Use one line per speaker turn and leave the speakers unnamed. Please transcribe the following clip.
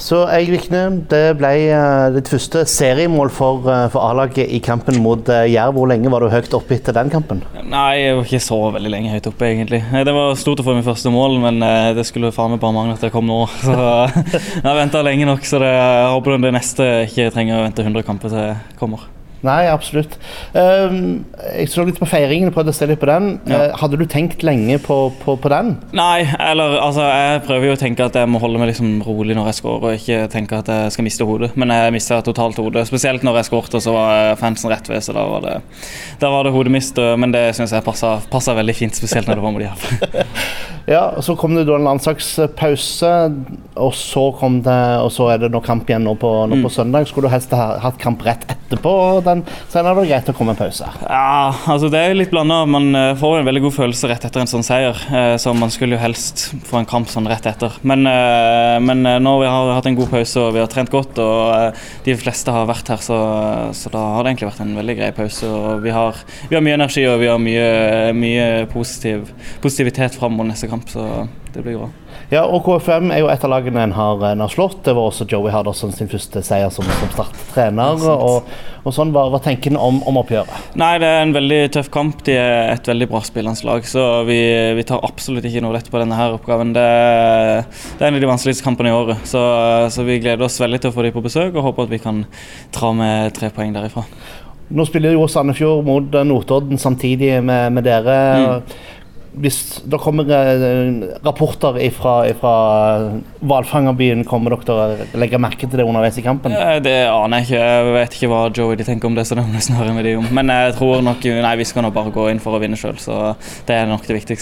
Så Eirik Vikne, det ble eh, ditt første seriemål for, eh, for A-laget i kampen mot eh, Jerv. Hvor lenge var du høyt oppe etter den kampen?
Nei, jeg var ikke så veldig lenge høyt oppe, egentlig. Det var stort å få mitt første mål, men det skulle faen meg bare mangle at det kom nå. Så jeg har venta lenge nok, så det, jeg håper det neste ikke trenger å vente 100 kamper til kommer.
Nei, absolutt. Um, jeg så litt på feiringen, prøvde å se litt på den. Ja. Uh, hadde du tenkt lenge på, på, på, den?
Nei, eller altså Jeg prøver jo å tenke at jeg må holde meg liksom rolig når jeg scorer, og ikke tenke at jeg skal miste hodet. Men jeg mista totalt hodet. Spesielt når jeg skåret, og så var fansen rett ved, så da var det, da var det hodemist. Men det syns jeg passa veldig fint, spesielt når det var med Jerv.
ja, og så kom det da en landslagspause, og så, kom det, og så er det nå kamp igjen nå på, nå på mm. søndag. Skulle du helst ha hatt kamp rett etterpå? den, så er det greit å komme en pause.
Ja, altså det er litt blanda. Man eh, får en veldig god følelse rett etter en sånn seier. Eh, så man skulle jo helst få en kamp sånn rett etter. Men, eh, men vi har hatt en god pause og vi har trent godt og de fleste har vært her, så, så da har det egentlig vært en veldig grei pause. Og vi har, vi har mye energi og vi har mye, mye positiv, positivitet fram mot neste kamp, så det blir bra.
Ja, og KFM er jo et av lagene en har, en har slått. Det var også Joey Harderson sin første seier som, som starttrener. Og, og sånn, hva, hva tenker en om, om, oppgjøret?
Nei, Det er en veldig tøff kamp. De er et veldig bra spillende lag. Så vi, vi, tar absolutt ikke noe lett på denne her oppgaven. Det, det er en av de vanskeligste kampene i året. Så, så vi gleder oss veldig til å få dem på besøk og håper at vi kan dra med tre poeng derifra.
Nå spiller jo Sandefjord mot Notodden samtidig med, med dere. Mm hvis det kommer eh, rapporter fra hvalfangerbyen, kommer dere å legge merke til det underveis i kampen?
Det aner jeg ikke. Jeg vet ikke hva Joey de tenker om det. så det må jeg snarere med de om. Men jeg tror nok, nei, vi skal nå bare gå inn for å vinne sjøl, så det er nok det viktigste.